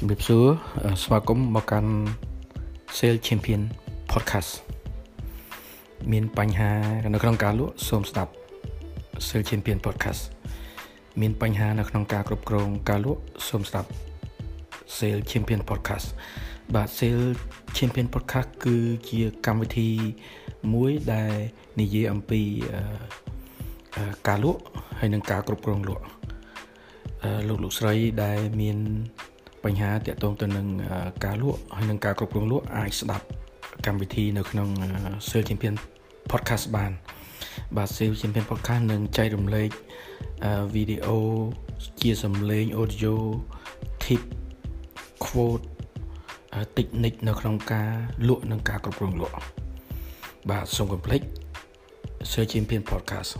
ជំរាបសួរស្វាគមន៍មកកាន់ Sale Champion Podcast មានបញ្ហានៅក្នុងការលក់សូមស្ដាប់ Sale Champion Podcast មានបញ្ហានៅក្នុងការគ្រប់គ្រងការលក់សូមស្ដាប់ Sale Champion Podcast បាទ Sale Champion Podcast គឺជាកម្មវិធីមួយដែលនិយាយអំពីការលក់ហើយនិងការគ្រប់គ្រងលក់លោកលោកស្រីដែលមាន បញ្ហាតាក់ទងទៅនឹងការលក់ហើយនិងការគ្រប់គ្រងលក់អាចស្ដាប់កម្មវិធីនៅក្នុង Sales Champion Podcast បាន បាទ Sales Champion Podcast នឹងចែករំលែកវីដេអូជាសំឡេង audio tip quote technique នៅក្នុងការលក់និងការគ្រប់គ្រងលក់បាទសូមកុំភ្លេច Sales Champion Podcast